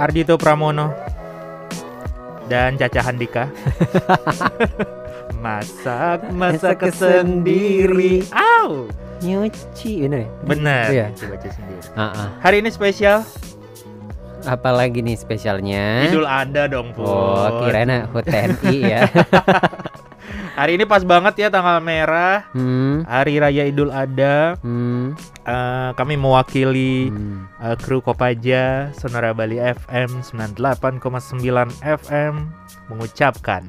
Ardito Pramono dan Caca Handika. masak, masak sendiri. Au. Nyuci bener ya? Bener. Iya. Baca sendiri. Ah, ah. Hari ini spesial Apalagi nih spesialnya? Idul Adha dong, Put. Oh, kirain HUT TNI ya. Hari ini pas banget ya tanggal merah, hmm. Hari Raya Idul Adha. Hmm. Eh, kami mewakili hmm. eh, kru Kopaja Sonora Bali FM 98,9 FM mengucapkan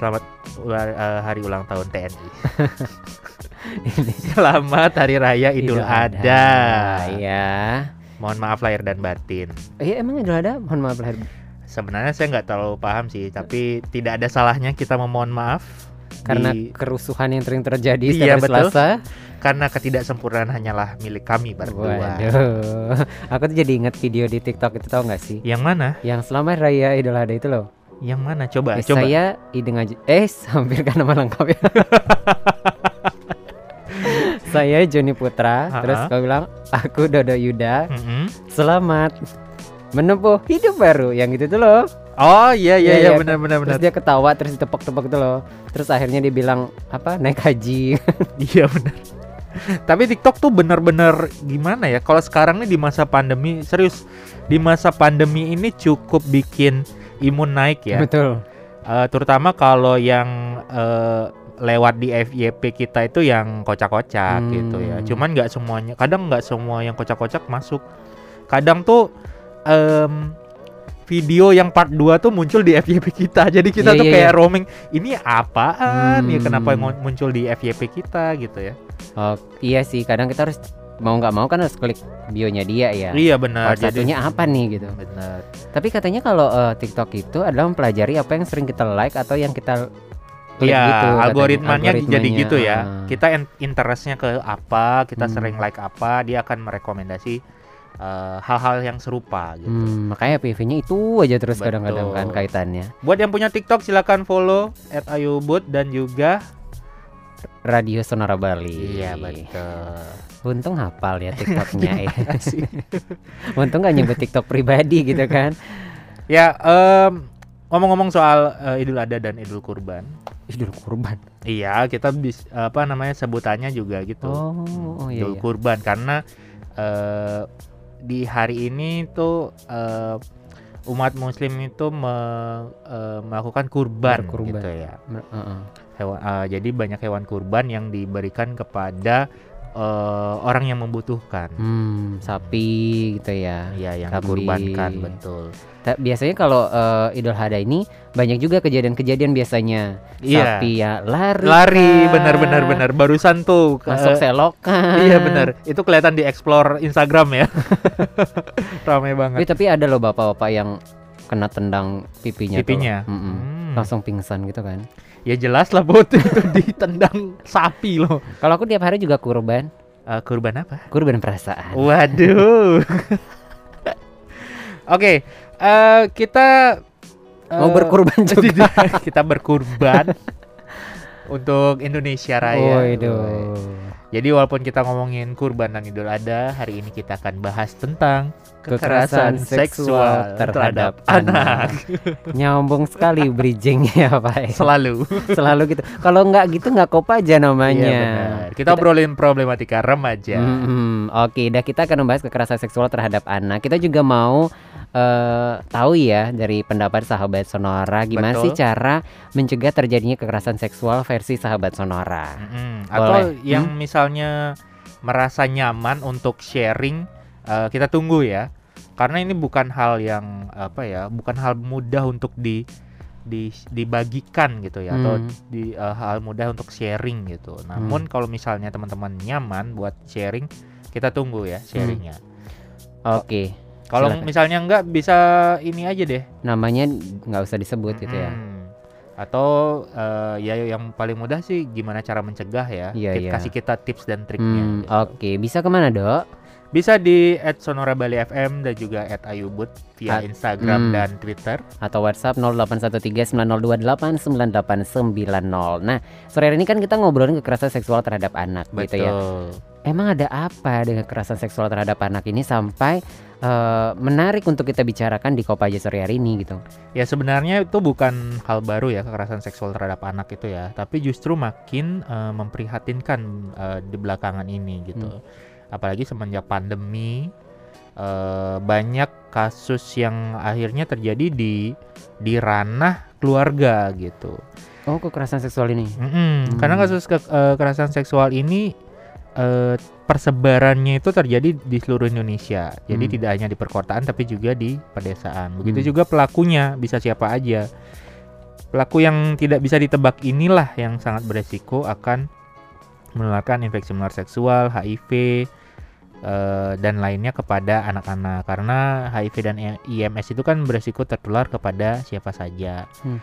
selamat eh, hari ulang tahun TNI. selamat Hari Raya Idul, Adha. Iya. Mohon maaf lahir dan batin. Iya emang Idul Adha? Mohon maaf lahir. Sebenarnya saya nggak terlalu paham sih, tapi tidak ada salahnya kita memohon maaf Karena di- kerusuhan yang sering terjadi Iya, setiap hari betul. Selasa. karena ketidaksempurnaan hanyalah milik kami berdua. Waduh. Aku tuh jadi inget video di TikTok itu tau gak sih? Yang mana? Yang selamat raya Idul Adha itu loh. Yang mana? Coba, Eh, coba. Saya Ideng aja. Eh, hampir kan nama lengkap ya. saya Joni Putra. Ha-ha. Terus kau bilang aku Dodo Yuda. Mm-mm. Selamat menempuh hidup baru. Yang itu tuh loh. Oh iya iya Iya, iya iya. benar benar Terus benar. dia ketawa terus ditepok-tepok tuh loh. Terus akhirnya dia bilang apa naik haji. Iya benar. Tapi TikTok tuh benar-benar gimana ya? Kalau sekarang nih di masa pandemi, serius di masa pandemi ini cukup bikin imun naik ya. Betul. Eh, terutama kalau yang eh, lewat di FYP kita itu yang kocak-kocak Hmm. gitu ya. Cuman nggak semuanya, kadang nggak semua yang kocak-kocak masuk. Kadang tuh em, video yang part 2 tuh muncul di FYP kita. Jadi kita Iya, tuh iya, kayak iya. roaming, ini apaan ya Hmm. kenapa ngo- muncul di FYP kita gitu ya. Oh, iya sih. Kadang kita harus mau nggak mau kan harus klik bionya dia ya. Iya benar. Part satunya apa nih gitu. benar. Tapi katanya kalau eh, TikTok itu adalah mempelajari apa yang sering kita like atau yang kita klik Iya, gitu. katanya. algoritmanya, jadi Algoritmanya, gitu ya. ah. Kita in- interestnya ke apa, kita Hmm. sering like apa, dia akan merekomendasi eh, hal-hal yang serupa gitu. Hmm, makanya PV-nya itu aja terus kadang-kadang kan kaitannya. Buat yang punya TikTok silakan follow @ayubut dan juga Radio Sonora Bali. Iya betul. Untung hafal ya TikToknya ya. Asik. Untung nggak nyebut TikTok pribadi gitu kan. ya, em, ngomong-ngomong soal eh, Idul Adha dan Idul Kurban. Idul kurban. Iya, kita bis, apa namanya sebutannya juga gitu. Oh, oh iya, Idul iya. Kurban karena eh, di hari ini tuh eh, umat Muslim itu me- eh, melakukan kurban, Berkurban. gitu ya. Mer- heeh. Hewan, eh, jadi banyak hewan kurban yang diberikan kepada eh, orang yang membutuhkan. Hmm, sapi gitu ya. Iya, yang dikurbankan betul. Ta- Biasanya kalau eh, Idul Adha ini banyak juga kejadian-kejadian biasanya. Iya. Sapi ya lari. Lari, kah, benar benar. Barusan tuh ke- Masuk selokan. Iya benar. Itu kelihatan di explore Instagram ya. Ramai Tapi, banget. tapi ada loh bapak-bapak yang kena tendang pipinya. tuh. Pipinya. Mm-mm. Hmm. Langsung pingsan gitu kan. Ya jelas lah bot itu ditendang sapi loh. Kalau aku tiap hari juga kurban. Eh, kurban apa? Kurban perasaan. Waduh. Oke, eh, kita Mau eh, berkurban juga. kita berkurban untuk Indonesia Raya. Waduh. Jadi walaupun kita ngomongin kurban dan Idul Adha, hari ini kita akan bahas tentang Kekerasan seksual terhadap anak. Nyambung sekali bridgingnya Pak. ya. Selalu. Selalu gitu. Kalau nggak gitu nggak kop aja namanya. Iya benar. Kita obrolin problematika remaja. Mm-mm. Oke, dah kita akan membahas kekerasan seksual terhadap anak. Kita juga mau eh, tahu ya dari pendapat sahabat Sonora gimana Betul. sih cara mencegah terjadinya kekerasan seksual versi sahabat Sonora. Mm-mm. Atau Boleh. yang Hmm? misalnya merasa nyaman untuk sharing, eh, kita tunggu ya. Karena ini bukan hal yang apa ya, bukan hal mudah untuk di, di dibagikan gitu ya, atau Hmm. di eh, hal mudah untuk sharing gitu. Namun kalau misalnya teman-teman nyaman buat sharing, kita tunggu ya sharingnya. Oke, Kalau Silakan. misalnya enggak bisa ini aja deh. namanya nggak usah disebut gitu ya. Mm. Atau eh, ya yang paling mudah sih gimana cara mencegah ya. Iya, Kita iya. kasih kita tips dan triknya. Hmm, gitu. Oke, bisa ke mana dok? Bisa di @sonorabali_fm dan juga @ayubut via At- Instagram hmm. dan Twitter. atau WhatsApp 081390289890. Nah, sore hari ini kan kita ngobrolin kekerasan seksual terhadap anak gitu ya. Betul. Emang ada apa dengan kekerasan seksual terhadap anak ini sampai eh, menarik untuk kita bicarakan di Kopaja sore hari ini gitu. Ya sebenarnya itu bukan hal baru ya kekerasan seksual terhadap anak itu ya, tapi justru makin eh, memprihatinkan eh, di belakangan ini gitu. Apalagi semenjak pandemi eh, banyak kasus yang akhirnya terjadi di di ranah keluarga gitu. Oh, kekerasan seksual ini. Mm-mm, Hmm. Karena kasus ke- eh, kekerasan seksual ini eh, persebarannya itu terjadi di seluruh Indonesia. Jadi Hmm. tidak hanya di perkotaan tapi juga di pedesaan. Begitu Hmm. juga pelakunya bisa siapa aja. Pelaku yang tidak bisa ditebak inilah yang sangat beresiko akan menularkan infeksi menular seksual, HIV eh, dan lainnya kepada anak-anak. Karena HIV dan IMS itu kan beresiko tertular kepada siapa saja. Hmm.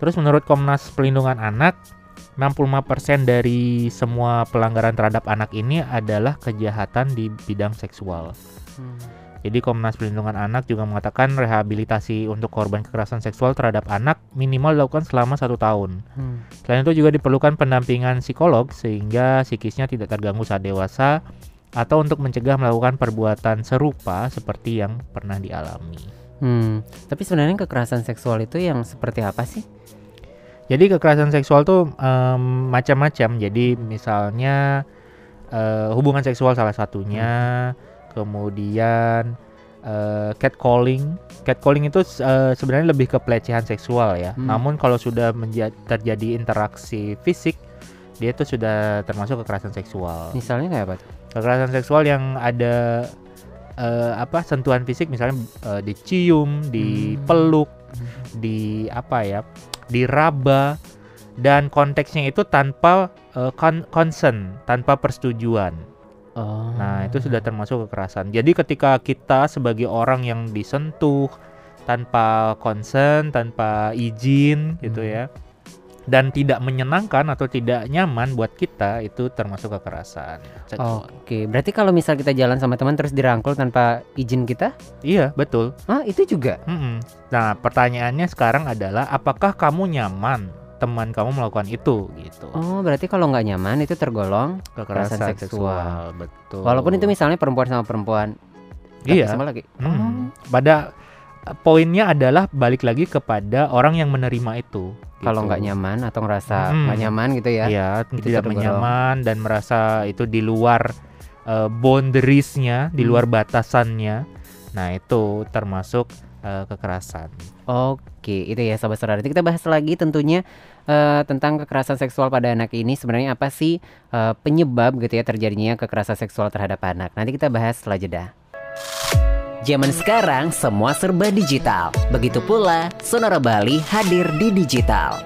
Terus menurut Komnas Perlindungan Anak 65% dari semua pelanggaran terhadap anak ini adalah kejahatan di bidang seksual. Jadi Komnas Perlindungan Anak juga mengatakan rehabilitasi untuk korban kekerasan seksual terhadap anak minimal dilakukan selama satu tahun. Hmm. Selain itu juga diperlukan pendampingan psikolog sehingga psikisnya tidak terganggu saat dewasa atau untuk mencegah melakukan perbuatan serupa seperti yang pernah dialami. Hmm. Tapi sebenarnya kekerasan seksual itu yang seperti apa sih? Jadi kekerasan seksual tuh em, macam-macam. Jadi misalnya eh, hubungan seksual salah satunya, kemudian eh, catcalling. Catcalling itu eh, sebenarnya lebih ke pelecehan seksual ya. Hmm. Namun kalau sudah terjadi interaksi fisik, dia itu sudah termasuk kekerasan seksual. Misalnya kayak apa? Kekerasan seksual yang ada eh, apa sentuhan fisik misalnya eh, dicium, dipeluk, di apa ya diraba dan konteksnya itu tanpa eh, con- consent tanpa persetujuan Oh. nah itu sudah termasuk kekerasan jadi ketika kita sebagai orang yang disentuh tanpa consent tanpa izin gitu Hmm. ya dan tidak menyenangkan atau tidak nyaman buat kita itu termasuk kekerasan. Oke, berarti kalau misal kita jalan sama teman terus dirangkul tanpa izin kita? iya betul Ah, itu juga. Mm-mm. Nah, pertanyaannya sekarang adalah apakah kamu nyaman teman kamu melakukan itu gitu. Oh, berarti kalau nggak nyaman itu tergolong Kekerasan kekerasan seksual. seksual, betul. walaupun itu misalnya perempuan sama perempuan. Iya. Sama lagi. Mm. Oh. Pada poinnya adalah balik lagi kepada orang yang menerima itu. Kalau gitu. nggak nyaman atau ngerasa Mm. nggak nyaman gitu ya. Iya, Itu tidak tergolong. menyaman dan merasa itu di luar eh, boundariesnya, di Hmm. luar batasannya. Nah, itu termasuk eh, kekerasan. Oke, itu ya sahabat saudara. Nanti kita bahas lagi tentunya eh, tentang kekerasan seksual pada anak ini sebenarnya apa sih eh, penyebab gitu ya terjadinya kekerasan seksual terhadap anak. Nanti kita bahas setelah jeda. Zaman sekarang semua serba digital. Begitu pula Sonora Bali hadir di digital.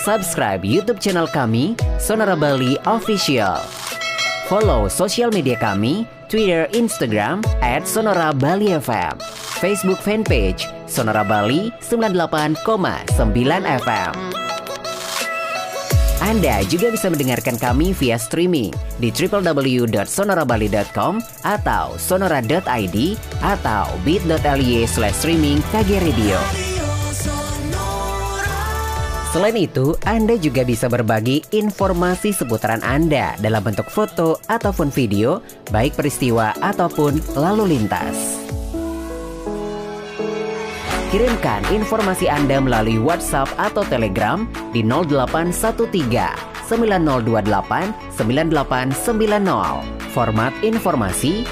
Subscribe YouTube channel kami Sonora Bali Official. Follow sosial media kami Twitter, Instagram @sonora Bali FM. Facebook fanpage Sonora Bali 98,9 FM. Anda juga bisa mendengarkan kami via streaming di www.sonorabali.com atau sonora.id atau bit.ly slash streaming KG Radio. Selain itu, Anda juga bisa berbagi informasi seputaran Anda dalam bentuk foto ataupun video, baik peristiwa ataupun lalu lintas. Kirimkan informasi Anda melalui WhatsApp atau Telegram di 0813 9028 9890. Format informasi,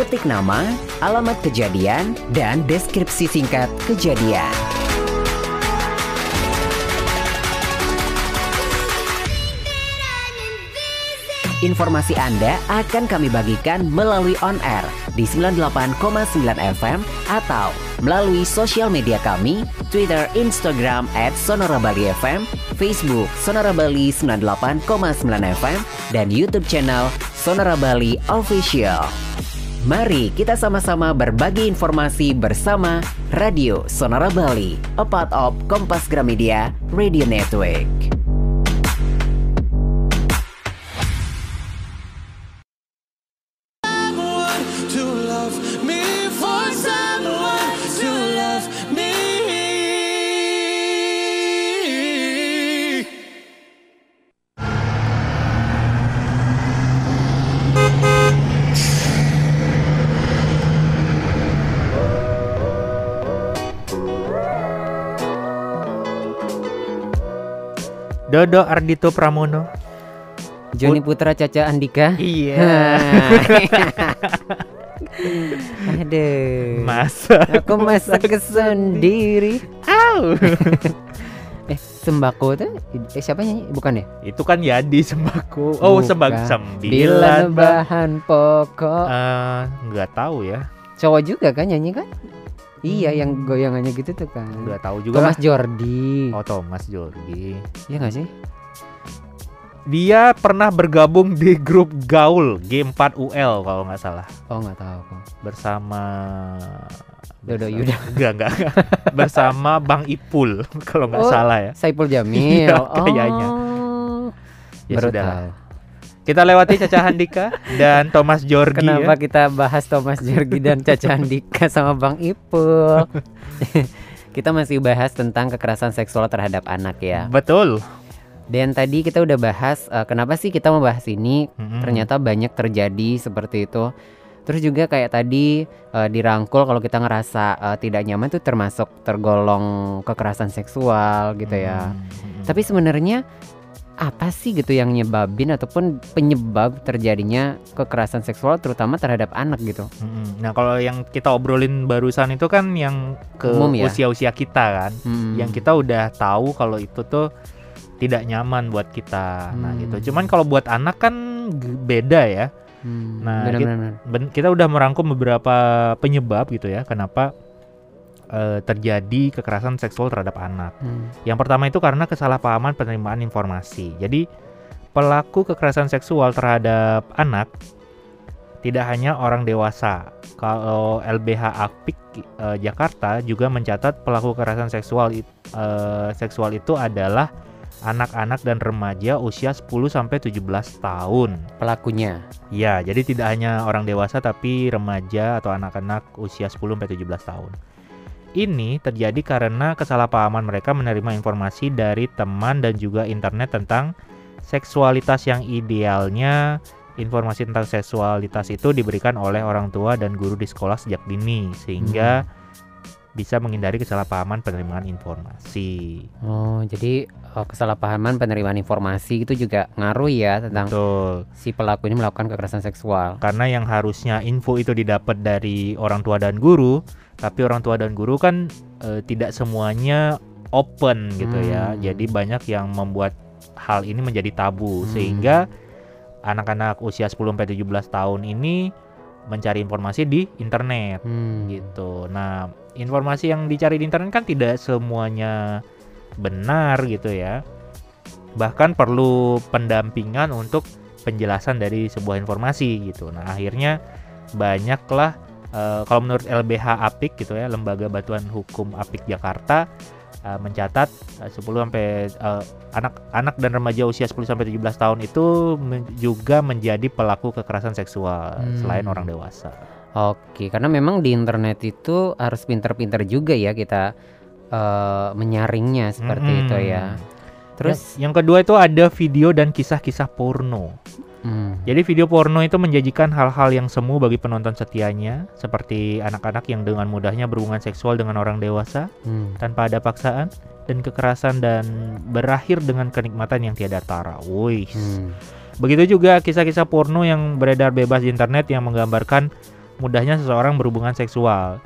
ketik nama, alamat kejadian, dan deskripsi singkat kejadian. Informasi Anda akan kami bagikan melalui on air di 98,9 FM atau melalui sosial media kami, Twitter, Instagram at Sonora Bali FM, Facebook Sonora Bali 98,9 FM, dan YouTube channel Sonora Bali Official. Mari kita sama-sama berbagi informasi bersama Radio Sonora Bali, a part of Kompas Gramedia Radio Network. Dodo Ardito Pramono. Joni Putra Caca Andika. Iya. Aduh. Masa. Aku masak sendiri. Au. Eh, sembako tuh eh siapa nyanyi? Bukan ya? Itu kan Yadi sembako. Oh, sembako Bilan sembilan bah. bahan pokok. Eh, nggak tahu ya. Cowok juga kan nyanyi kan? Iya, yang goyangannya gitu tuh kan. Nggak tahu juga. Thomas lah. Jordi. Oh, Thomas Jordi. Iya gak sih? Dia pernah bergabung di grup Gaul G4UL kalau nggak salah Oh nggak tahu aku. bersama Dodo Yuda. Enggak, enggak, enggak. bersama Bang Ipul kalau nggak Oh, salah ya. Saipul Jamil. Iya, kayaknya. Oh. Ya Baru sudah tahu. Kita lewati Caca Handika dan Thomas Jorgi Kenapa ya. kita bahas Thomas Jorgi dan Caca Andika sama Bang Ipul? kita masih bahas tentang kekerasan seksual terhadap anak ya. Betul. Dan tadi kita udah bahas eh, kenapa sih kita membahas ini? Mm-mm. Ternyata banyak terjadi seperti itu. Terus juga kayak tadi eh, dirangkul kalau kita ngerasa eh, tidak nyaman tuh termasuk tergolong kekerasan seksual gitu ya. Mm, mm, Tapi sebenarnya apa sih gitu yang nyebabin ataupun penyebab terjadinya kekerasan seksual terutama terhadap anak gitu? mm. Nah, kalau yang kita obrolin barusan itu kan yang ke Umum ya? usia-usia kita kan. Hmm. Yang kita udah tahu kalau itu tuh tidak nyaman buat kita. Nah, Hmm. gitu. Cuman kalau buat anak kan beda ya. Hmm, Nah. Ben- kita udah merangkum beberapa penyebab gitu ya kenapa eh, terjadi kekerasan seksual terhadap anak. Hmm. Yang pertama itu karena kesalahpahaman penerimaan informasi. Jadi pelaku kekerasan seksual terhadap anak tidak hanya orang dewasa. Kalau LBH Apik eh, Jakarta juga mencatat pelaku kekerasan seksual eh, seksual itu adalah anak-anak dan remaja usia 10 sampai 17 tahun. Pelakunya. Ya, jadi tidak hanya orang dewasa tapi remaja atau anak-anak usia 10 sampai 17 tahun. Ini terjadi karena kesalahpahaman mereka menerima informasi dari teman dan juga internet tentang seksualitas yang idealnya informasi tentang seksualitas itu diberikan oleh orang tua dan guru di sekolah sejak dini sehingga bisa menghindari kesalahpahaman penerimaan informasi. Oh, jadi eh, kesalahpahaman penerimaan informasi itu juga ngaruh ya tentang Betul. si pelaku ini melakukan kekerasan seksual. karena yang harusnya info itu didapat dari orang tua dan guru tapi orang tua dan guru kan eh, tidak semuanya open gitu ya Hmm. jadi banyak yang membuat hal ini menjadi tabu Hmm. sehingga anak-anak usia 10 sampai 17 tahun ini mencari informasi di internet Hmm. gitu nah informasi yang dicari di internet kan tidak semuanya benar gitu ya bahkan perlu pendampingan untuk penjelasan dari sebuah informasi gitu nah akhirnya banyaklah eh, kalau menurut LBH Apik gitu ya lembaga bantuan hukum Apik Jakarta eh, mencatat eh, 10 sampai anak-anak dan remaja usia 10 sampai 17 tahun itu men- juga menjadi pelaku kekerasan seksual Hmm. selain orang dewasa. Oke, karena memang di internet itu harus pinter-pinter juga ya kita eh, menyaringnya seperti Mm-mm. itu ya. Terus, yang, yang kedua itu ada video dan kisah-kisah porno. Hmm, Jadi video porno itu menjanjikan hal-hal yang semu bagi penonton setianya, seperti anak-anak yang dengan mudahnya berhubungan seksual dengan orang dewasa hmm, tanpa ada paksaan dan kekerasan dan berakhir dengan kenikmatan yang tiada tara. Wih. hmm. Begitu juga kisah-kisah porno yang beredar bebas di internet yang menggambarkan mudahnya seseorang berhubungan seksual.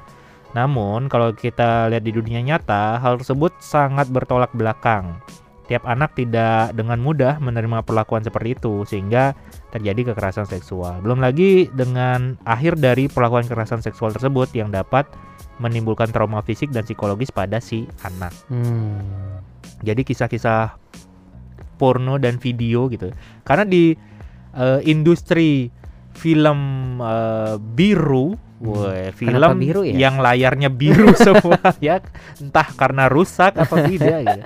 Namun, kalau kita lihat di dunia nyata, hal tersebut sangat bertolak belakang. Tiap anak tidak dengan mudah menerima perlakuan seperti itu, sehingga terjadi kekerasan seksual. Belum lagi dengan akhir dari perlakuan kekerasan seksual tersebut yang dapat menimbulkan trauma fisik dan psikologis pada si anak. Hmm. Jadi kisah-kisah porno dan video gitu. Karena di eh, industri film eh, biru, weh, film Kenapa biru ya? yang layarnya biru semua ya, entah karena rusak atau tidak gitu.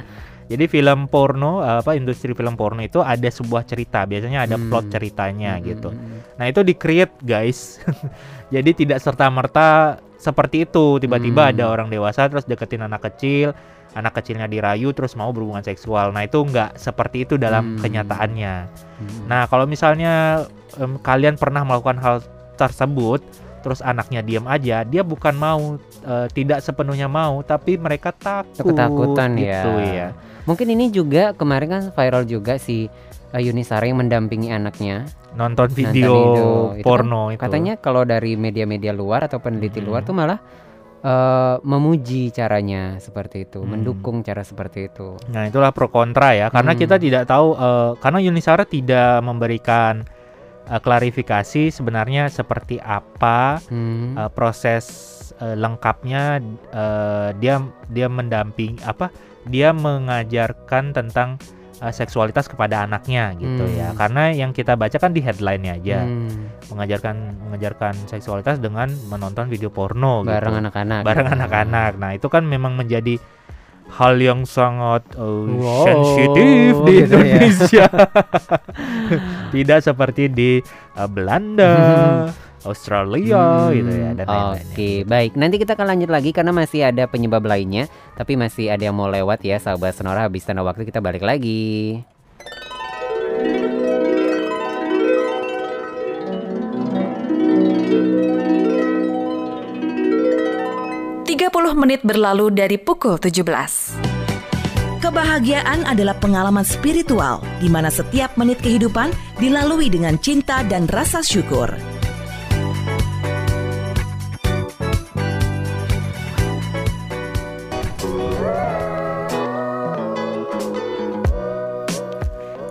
Jadi film porno apa industri film porno itu ada sebuah cerita, biasanya ada Hmm. plot ceritanya Hmm, gitu. hmm, hmm. Nah, itu di-create, guys. Jadi tidak serta-merta seperti itu. Tiba-tiba Hmm. ada orang dewasa terus deketin anak kecil, anak kecilnya dirayu terus mau berhubungan seksual. Nah, itu nggak seperti itu dalam Hmm. kenyataannya. Hmm. Nah, kalau misalnya em, kalian pernah melakukan hal tersebut, terus anaknya diam aja, dia bukan mau eh, tidak sepenuhnya mau, tapi mereka takut. Ketakutan gitu ya. ya. Mungkin ini juga kemarin kan viral juga si uh, yang mendampingi anaknya. Nonton Nonton video itu. Itu porno itu. Katanya kalau dari media-media luar atau peneliti Hmm. luar tuh malah eh, memuji caranya seperti itu, Hmm. mendukung cara seperti itu. Nah, itulah pro kontra ya, karena Hmm. kita tidak tahu eh, karena Yunisara tidak memberikan eh, klarifikasi sebenarnya seperti apa Hmm. eh, proses eh, lengkapnya eh, dia dia mendamping apa dia mengajarkan tentang eh, seksualitas kepada anaknya gitu Hmm. ya karena yang kita baca kan di headline-nya aja Hmm. mengajarkan mengajarkan seksualitas dengan menonton video porno bareng gitu anak-anak. bareng gitu. anak-anak nah itu kan memang menjadi hal yang sangat eh, Wow, sensitif di gitu ya. Indonesia tidak seperti di eh, Belanda Australia Hmm, gitu ya dan lain-lainnya. Oke, baik. Nanti kita akan lanjut lagi karena masih ada penyebab lainnya, tapi masih ada yang mau lewat ya, sahabat Sonora. Habis tanda waktu kita balik lagi. Tiga puluh menit berlalu dari pukul 17. Kebahagiaan adalah pengalaman spiritual di mana setiap menit kehidupan dilalui dengan cinta dan rasa syukur.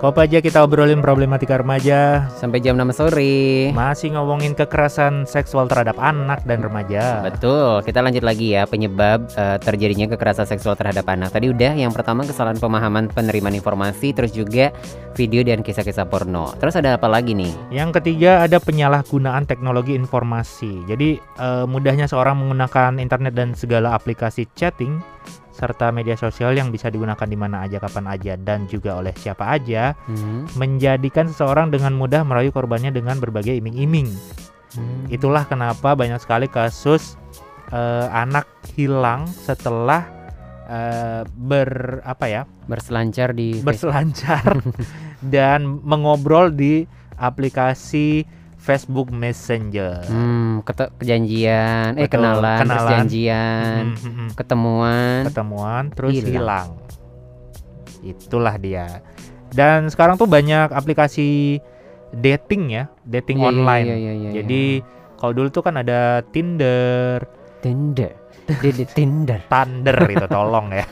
Kau aja kita obrolin problematika remaja Sampai jam 6 sore. masih ngomongin kekerasan seksual terhadap anak dan remaja. Betul, kita lanjut lagi ya penyebab eh, terjadinya kekerasan seksual terhadap anak. Tadi udah yang pertama kesalahan pemahaman penerimaan informasi, terus juga video dan kisah-kisah porno. Terus ada apa lagi nih? Yang ketiga ada penyalahgunaan teknologi informasi. Jadi eh, mudahnya seorang menggunakan internet dan segala aplikasi chatting serta media sosial yang bisa digunakan di mana aja kapan aja dan juga oleh siapa aja Hmm, menjadikan seseorang dengan mudah merayu korbannya dengan berbagai iming-iming. hmm. Itulah kenapa banyak sekali kasus eh, anak hilang setelah eh, ber apa ya berselancar di berselancar dan mengobrol di aplikasi Facebook Messenger. Hmm, kete- kejanjian, eh Betul, kenalan, terus kenalan. janjian, Mm, mm, mm. ketemuan. Ketemuan terus Hilang. hilang. Itulah dia. Dan sekarang tuh banyak aplikasi dating ya, dating Iya, iya, online. iya, iya, iya, Jadi kalau dulu tuh kan ada Tinder, Tinder, Dede Tinder. Thunder itu tolong ya.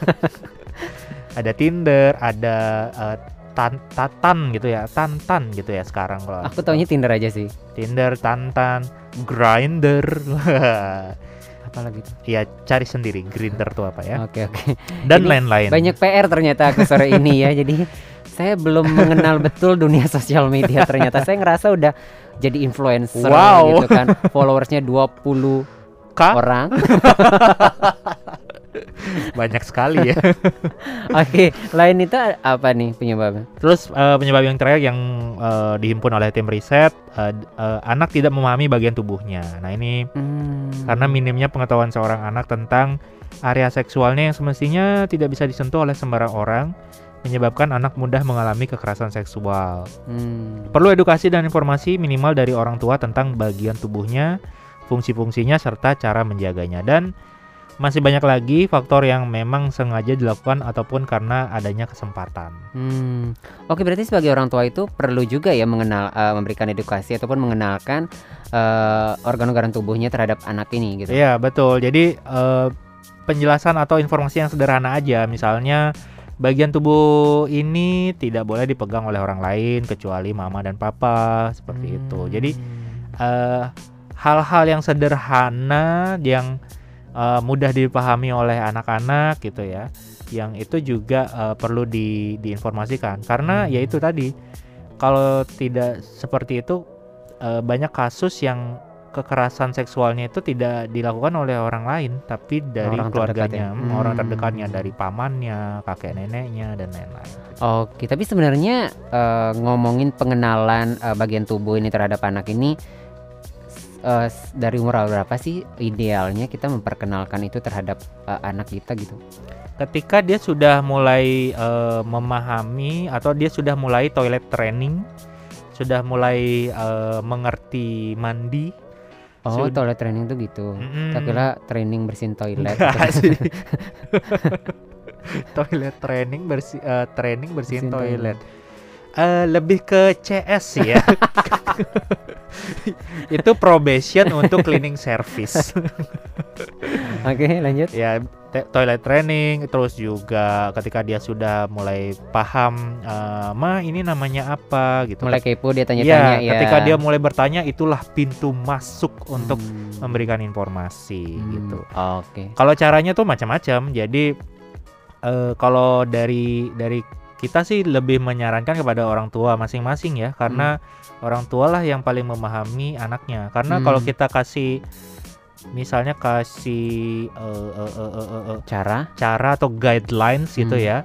ada Tinder, ada eh, tan Tatan gitu ya, Tantan gitu ya sekarang kalau Aku taunya Tinder aja sih. Tinder, Tantan, Grinder. Apalagi tuh? ya cari sendiri Grinder tuh apa ya. Oke oke. Dan Ini lain-lain. Banyak PR ternyata aku sore ini ya. Jadi saya belum mengenal betul dunia sosial media ternyata. Saya ngerasa udah jadi influencer Wow. gitu kan. Followersnya 20 Kak, orang. banyak sekali ya. Oke, lain itu apa nih penyebabnya? Terus eh, penyebab yang terakhir yang eh, dihimpun oleh tim riset, d- eh, anak tidak memahami bagian tubuhnya. Nah ini Hmm. karena minimnya pengetahuan seorang anak tentang area seksualnya yang semestinya tidak bisa disentuh oleh sembarang orang, menyebabkan anak mudah mengalami kekerasan seksual. Hmm. Perlu edukasi dan informasi minimal dari orang tua tentang bagian tubuhnya, fungsi-fungsinya serta cara menjaganya dan masih banyak lagi faktor yang memang sengaja dilakukan ataupun karena adanya kesempatan. Hmm. Oke, berarti sebagai orang tua itu perlu juga ya mengenal eh, memberikan edukasi ataupun mengenalkan eh, organ-organ tubuhnya terhadap anak ini gitu. Iya, betul. Jadi eh, penjelasan atau informasi yang sederhana aja, misalnya bagian tubuh ini tidak boleh dipegang oleh orang lain kecuali mama dan papa, seperti itu. Jadi Hmm. eh, hal-hal yang sederhana yang eh, mudah dipahami oleh anak-anak gitu ya yang itu juga eh, perlu di, diinformasikan karena ya itu tadi kalau tidak seperti itu eh, banyak kasus yang kekerasan seksualnya itu tidak dilakukan oleh orang lain tapi dari Orang keluarganya terdekat ya? mm, orang Hmm. terdekatnya dari pamannya kakek neneknya dan lain-lain Oke, tapi sebenarnya eh, ngomongin pengenalan eh, bagian tubuh ini terhadap anak ini s- dari umur berapa sih idealnya kita memperkenalkan itu terhadap eh, anak kita gitu? ketika dia sudah mulai eh, memahami atau dia sudah mulai toilet training, sudah mulai eh, mengerti mandi, Oh, Sud- toilet training tuh gitu. Tak kira training bersihin toilet. Sih. toilet training bersih eh, training bersihin Bersihin toilet. toilet. Eh, lebih ke CS ya. Itu probation untuk cleaning service. Oke, lanjut. ya toilet training terus juga ketika dia sudah mulai paham eh, ma ini namanya apa gitu. Mulai kepo dia tanya-tanya ya. ketika dia mulai bertanya itulah pintu masuk untuk Hmm. memberikan informasi Hmm, gitu. Oke. Kalau caranya tuh macam-macam. Jadi eh, kalau dari dari kita sih lebih menyarankan kepada orang tua masing-masing ya, karena orang tua lah yang paling memahami anaknya. Karena kalau Hmm. kita kasih misalnya kasih eh, eh, eh, eh, eh, Cara? cara atau guidelines gitu Hmm. ya,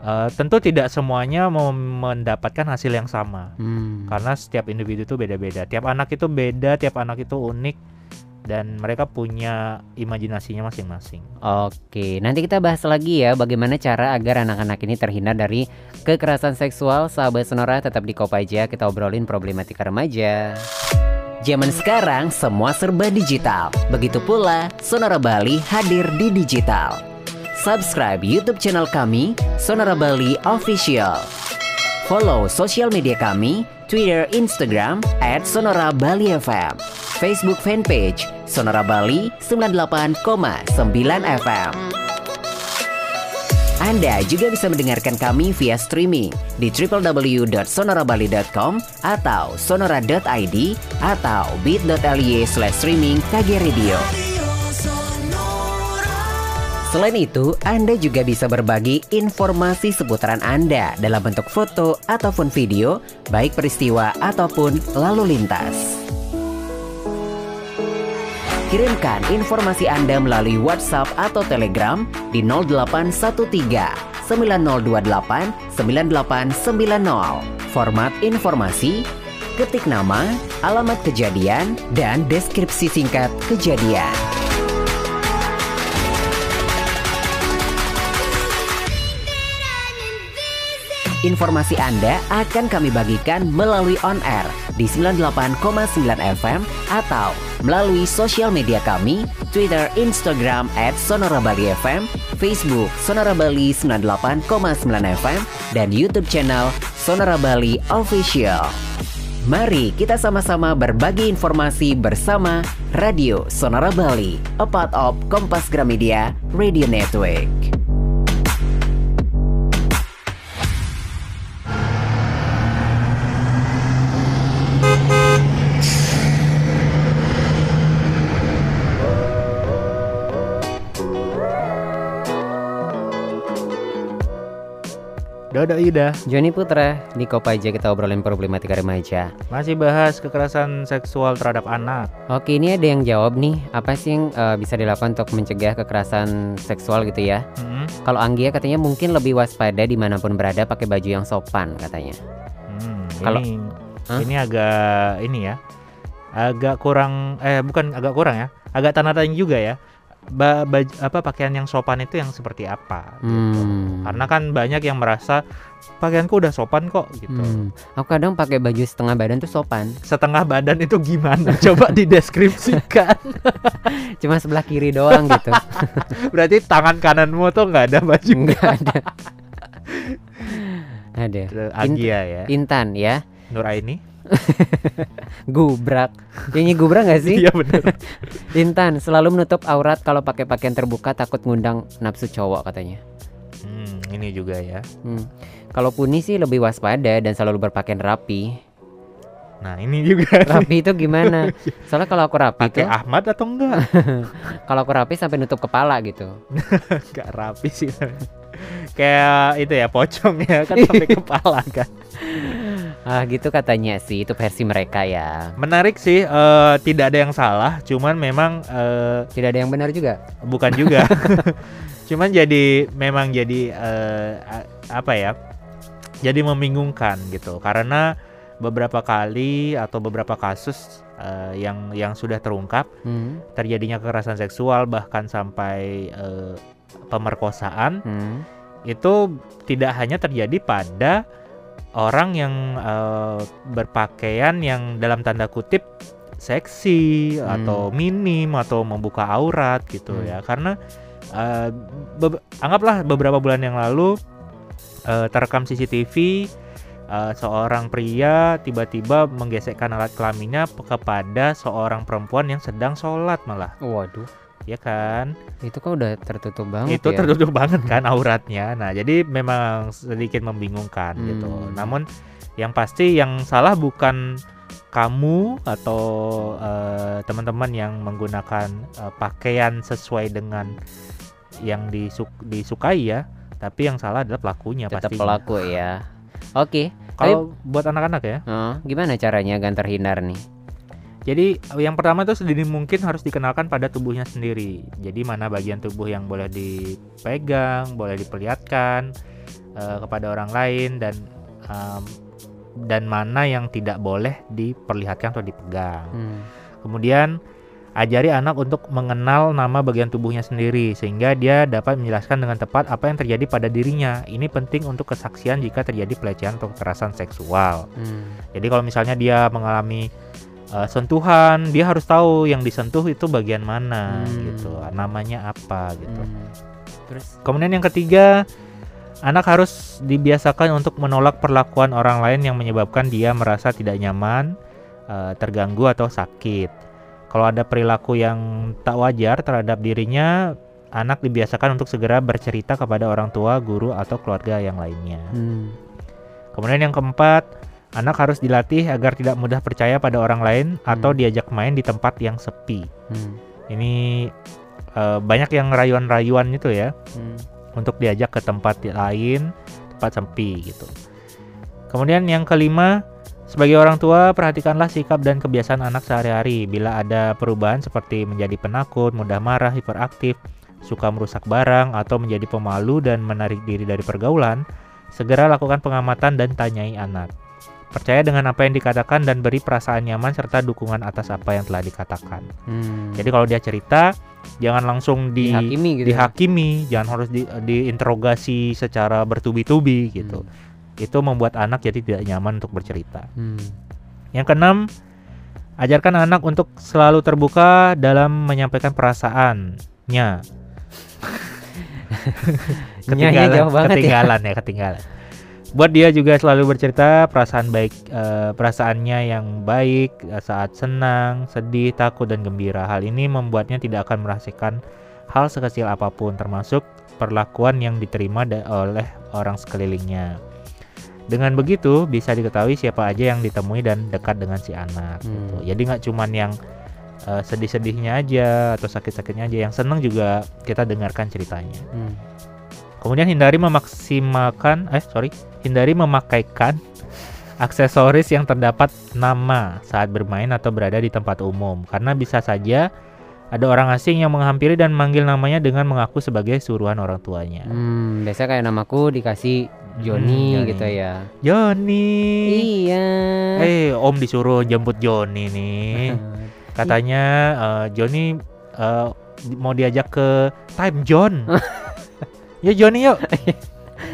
eh, tentu tidak semuanya mau mendapatkan hasil yang sama. Hmm. Karena setiap individu itu beda-beda. Tiap anak itu beda, tiap anak itu unik dan mereka punya imajinasinya masing-masing. Oke, nanti kita bahas lagi ya bagaimana cara agar anak-anak ini terhindar dari kekerasan seksual. Sahabat Sonora tetap di Kopaja, kita obrolin problematika remaja. Zaman sekarang semua serba digital. Begitu pula Sonora Bali hadir di digital. Subscribe YouTube channel kami Sonora Bali Official. Follow sosial media kami Twitter, Instagram @sonora bali FM. Facebook fanpage Sonora Bali 98,9 FM. Anda juga bisa mendengarkan kami via streaming di www.sonorabali.com atau sonora.id atau bit.ly slash streaming KG Radio. Selain itu, Anda juga bisa berbagi informasi seputaran Anda dalam bentuk foto ataupun video, baik peristiwa ataupun lalu lintas. Kirimkan informasi Anda melalui WhatsApp atau Telegram di 0813 9028 9890. Format informasi, ketik nama, alamat kejadian, dan deskripsi singkat kejadian. Informasi Anda akan kami bagikan melalui on air di 98,9 FM atau melalui sosial media kami, Twitter, Instagram at Sonora Bali FM, Facebook Sonora Bali 98,9 FM, dan YouTube channel Sonora Bali Official. Mari kita sama-sama berbagi informasi bersama Radio Sonora Bali, a part of Kompas Gramedia Radio Network. Dodo Ida Joni Putra di Kopaja kita obrolin problematika remaja. masih bahas kekerasan seksual terhadap anak. Oke, ini ada yang jawab nih, apa sih yang eh, bisa dilakukan untuk mencegah kekerasan seksual gitu ya? Hmm, Kalau Anggia katanya mungkin lebih waspada di mana pun berada pakai baju yang sopan katanya. hmm, Kalau- ini Hah? ini agak ini ya, agak kurang eh bukan agak kurang ya, agak tanda tanya juga ya. Ba, baj- apa pakaian yang sopan itu yang seperti apa? gitu. Hmm. Karena kan banyak yang merasa pakaianku udah sopan kok gitu. Hmm. Aku kadang pakai baju setengah badan tuh sopan, Setengah badan itu gimana? Coba dideskripsikan. cuma sebelah kiri doang gitu. Berarti tangan kananmu tuh nggak ada baju. Enggak ada. ada. Agia ya. Intan ya. Nuraini. Gubrak. Ini gubrak gak sih? Iya bener. Intan selalu menutup aurat kalau pakai pakaian terbuka takut ngundang nafsu cowok katanya. Hmm, ini juga ya. Hmm. Kalau Puni sih lebih waspada dan selalu berpakaian rapi. Nah ini juga. Rapi itu gimana? Soalnya kalau aku rapi Pakai tuh, Ahmad atau enggak? kalau aku rapi sampai nutup kepala gitu. Enggak rapi sih. Kayak itu ya pocong ya kan sampai kepala kan. Ah gitu katanya sih itu versi mereka ya. Menarik sih. eh, tidak ada yang salah. Cuman memang eh, Tidak ada yang benar juga. bukan juga. cuman jadi memang jadi a- apa ya? Jadi membingungkan gitu. Karena beberapa kali atau beberapa kasus eh, yang yang sudah terungkap Hmm. terjadinya kekerasan seksual bahkan sampai eh, pemerkosaan Hmm. itu tidak hanya terjadi pada orang yang eh, berpakaian yang dalam tanda kutip seksi Hmm. atau minim atau membuka aurat gitu Hmm. ya karena eh, be- anggaplah beberapa bulan yang lalu eh, terekam CCTV eh, seorang pria tiba-tiba menggesekkan alat kelaminnya kepada seorang perempuan yang sedang sholat malah Waduh, ya kan itu kan udah tertutup banget itu ya. tertutup banget kan auratnya nah jadi memang sedikit membingungkan gitu Hmm. namun yang pasti yang salah bukan kamu atau eh, teman-teman yang menggunakan eh, pakaian sesuai dengan yang disuk- disukai ya tapi yang salah adalah pelakunya Tetap pasti pelaku ya. Oke, kalau buat anak-anak ya oh, gimana caranya agar terhindar nih? Jadi yang pertama itu sedini mungkin harus dikenalkan pada tubuhnya sendiri. Jadi mana bagian tubuh yang boleh dipegang, boleh diperlihatkan eh, kepada orang lain dan em, dan mana yang tidak boleh diperlihatkan atau dipegang. Hmm. Kemudian ajari anak untuk mengenal nama bagian tubuhnya sendiri sehingga dia dapat menjelaskan dengan tepat apa yang terjadi pada dirinya. Ini penting untuk kesaksian jika terjadi pelecehan atau kekerasan seksual. Hmm. Jadi kalau misalnya dia mengalami uh, sentuhan, dia harus tahu yang disentuh itu bagian mana Hmm. gitu, namanya apa gitu. Hmm. Terus Kemudian yang ketiga, anak harus dibiasakan untuk menolak perlakuan orang lain yang menyebabkan dia merasa tidak nyaman, uh, terganggu atau sakit. Kalau ada perilaku yang tak wajar terhadap dirinya, anak dibiasakan untuk segera bercerita kepada orang tua, guru atau keluarga yang lainnya. hmm. Kemudian yang keempat, anak harus dilatih agar tidak mudah percaya pada orang lain atau Hmm. diajak main di tempat yang sepi. Hmm. Ini eh, banyak yang rayuan-rayuan itu ya Hmm. untuk diajak ke tempat lain, tempat sepi gitu. Kemudian yang kelima, sebagai orang tua perhatikanlah sikap dan kebiasaan anak sehari-hari. Bila ada perubahan seperti menjadi penakut, mudah marah, hiperaktif, suka merusak barang atau menjadi pemalu dan menarik diri dari pergaulan, segera lakukan pengamatan dan tanyai anak. Percaya dengan apa yang dikatakan dan beri perasaan nyaman serta dukungan atas apa yang telah dikatakan. Hmm. Jadi kalau dia cerita, jangan langsung di dihakimi gitu. ya? dihakimi, jangan harus di, diinterogasi secara bertubi-tubi gitu. Itu membuat anak jadi tidak nyaman untuk bercerita. Hmm. Yang keenam, ajarkan anak untuk selalu terbuka dalam menyampaikan perasaannya. Jauh banget ya. ketinggalan ya, ketinggalan. Buat dia juga selalu bercerita perasaan baik eh, perasaannya yang baik eh, saat senang, sedih, takut dan gembira. Hal ini membuatnya tidak akan merasakan hal sekecil apa pun termasuk perlakuan yang diterima oleh orang sekelilingnya. Dengan begitu bisa diketahui siapa aja yang ditemui dan dekat dengan si anak. Hmm. gitu. Jadi nggak cuman yang eh, sedih-sedihnya aja atau sakit-sakitnya aja, yang seneng juga kita dengarkan ceritanya. Hmm. Kemudian hindari memaksimalkan, eh sorry, hindari memakaikan aksesoris yang terdapat nama saat bermain atau berada di tempat umum, karena bisa saja ada orang asing yang menghampiri dan manggil namanya dengan mengaku sebagai suruhan orang tuanya. Hmm, biasa kayak namaku dikasih Joni Hmm, Joni. gitu ya. Joni, Iya. eh Om disuruh jemput Joni nih. Katanya eh, Joni eh, mau diajak ke Time John. ya Joni yuk.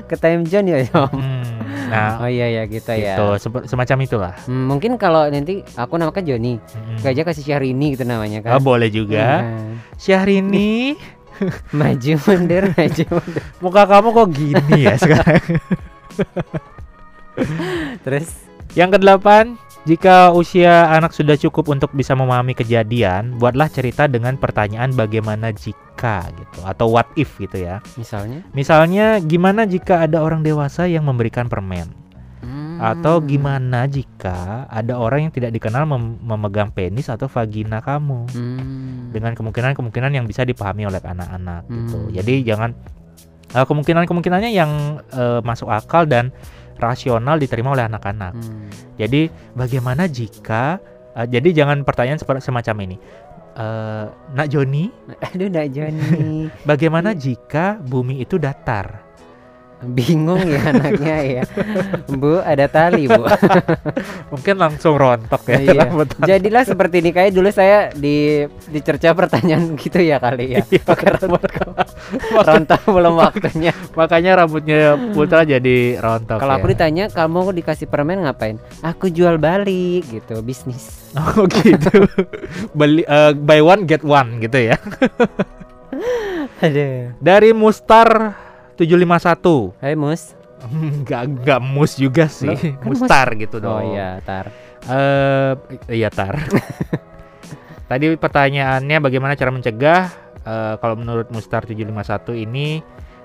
Ke time zone ya, Om. Hmm, nah, Oh iya ya gitu ya. sepe- semacam itulah. Hmm, mungkin kalau nanti aku namakan Joni, Mm-mm. hmm. aja kasih Syahrini gitu namanya Oh, kan. boleh juga. Hmm. Syahrini, maju mundur, maju mundur. muka kamu kok gini ya sekarang? Terus Yang kedelapan, jika usia anak sudah cukup untuk bisa memahami kejadian, buatlah cerita dengan pertanyaan bagaimana jika gitu atau what if gitu ya. misalnya Misalnya, gimana jika ada orang dewasa yang memberikan permen? Hmm. Atau gimana jika ada orang yang tidak dikenal mem- memegang penis atau vagina kamu? Hmm. Dengan kemungkinan-kemungkinan yang bisa dipahami oleh anak-anak gitu. Hmm. Jadi jangan eh, kemungkinan-kemungkinannya yang eh, masuk akal dan rasional diterima oleh anak-anak. Hmm. Jadi bagaimana jika eh, jadi jangan pertanyaan semacam ini. Eh, Nak Joni, Aduh, ndak Joni. bagaimana jika bumi itu datar? Bingung ya anaknya ya. Bu, ada tali, Bu. Mungkin langsung rontok ya. Iya. Jadilah seperti ini kayak dulu saya di dicerca pertanyaan gitu ya kali ya. Pakai rambut rontok belum waktunya. Makanya rambutnya Putra jadi rontok. Kalau aku ya. ditanya kamu dikasih permen ngapain? Aku jual balik gitu, bisnis. Oh gitu. Beli eh, buy one get one gitu ya. Aduh. Dari Mustar 751. Hai Mus. Enggak enggak mus juga sih. Loh, kan mus. Mustar gitu dong. Oh iya, tar. Eh iya tar. Tadi pertanyaannya bagaimana cara mencegah eh, kalau menurut Mustar 751 ini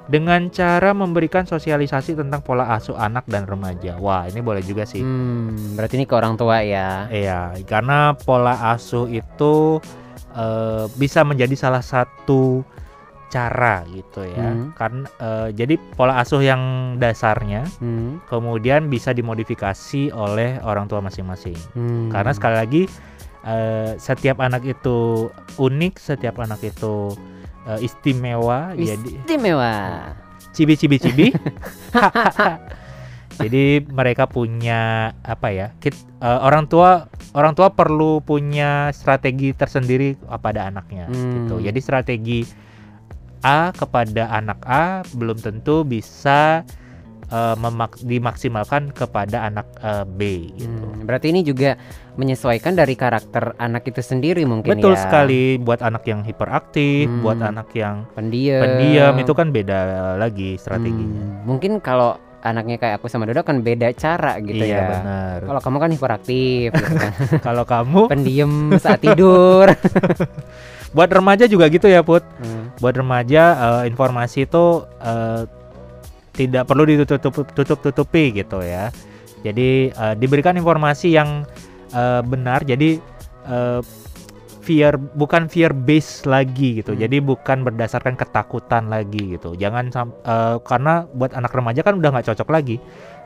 dengan cara memberikan sosialisasi tentang pola asuh anak dan remaja. Wah, ini boleh juga sih. Hmm, berarti ini ke orang tua ya. Iya, karena pola asuh itu eh, bisa menjadi salah satu cara gitu ya. Hmm. Karena eh, jadi pola asuh yang dasarnya Hmm. kemudian bisa dimodifikasi oleh orang tua masing-masing. hmm. Karena sekali lagi eh, setiap anak itu unik, setiap anak itu eh, istimewa. Jadi istimewa. cibi cibi cibi. Jadi mereka punya apa ya? kit- eh, orang tua orang tua perlu punya strategi tersendiri pada anaknya Hmm. gitu. Jadi strategi A kepada anak A belum tentu bisa memak- dimaksimalkan kepada anak eh, B gitu. Hmm, berarti ini juga menyesuaikan dari karakter anak itu sendiri mungkin Betul ya. sekali buat anak yang hiperaktif, Hmm. buat anak yang Pendiam. pendiam itu kan beda lagi strateginya. Hmm, mungkin kalau anaknya kayak aku sama Dodo kan beda cara gitu iya ya. benar. Kalau kamu kan hiperaktif gitu kan. Kalau kamu Pendiam saat tidur. buat remaja juga gitu ya Put. Hmm. Buat remaja eh, informasi itu eh, tidak perlu ditutup-tutupi gitu ya. Jadi eh, diberikan informasi yang eh, benar. Jadi eh, fear bukan fear based lagi gitu. Hmm. Jadi bukan berdasarkan ketakutan lagi gitu. Jangan eh, karena buat anak remaja kan udah nggak cocok lagi.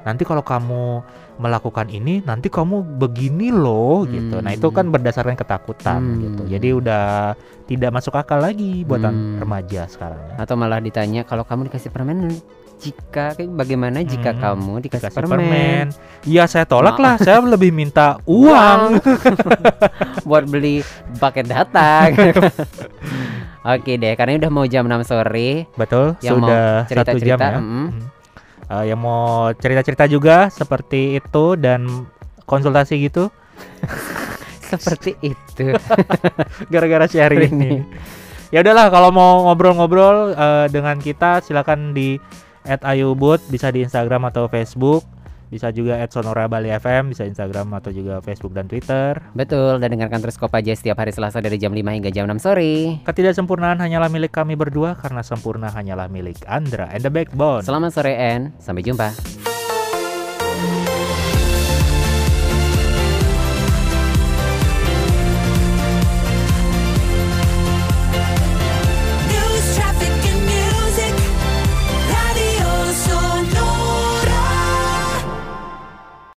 Nanti kalau kamu melakukan ini, nanti kamu begini loh gitu. Nah itu kan Hmm. berdasarkan ketakutan Hmm. gitu. Jadi udah tidak masuk akal lagi buat Hmm. remaja sekarang. ya. Atau malah ditanya kalau kamu dikasih permen jika bagaimana jika Hmm, kamu dikasih, Kasih permen, permen. Ya saya tolak lah. Saya lebih minta uang. buat beli paket data. Oke deh, karena udah mau jam 6 sore. Betul. Yang mau sudah satu jam cerita-cerita, ya. mm. Hmm. Eh, yang mau cerita-cerita juga seperti itu dan konsultasi gitu Seperti itu. gara-gara sharing ini. Ya udahlah kalau mau ngobrol-ngobrol eh, dengan kita silakan di @ayubut bisa di Instagram atau Facebook. Bisa juga @sonora Bali FM, bisa Instagram atau juga Facebook dan Twitter. Betul, dan dengarkan terus Kopaja setiap hari Selasa dari jam 5 hingga jam 6 sore. Ketidaksempurnaan hanyalah milik kami berdua karena sempurna hanyalah milik Andra and the Backbone. Selamat sore, En. Sampai jumpa.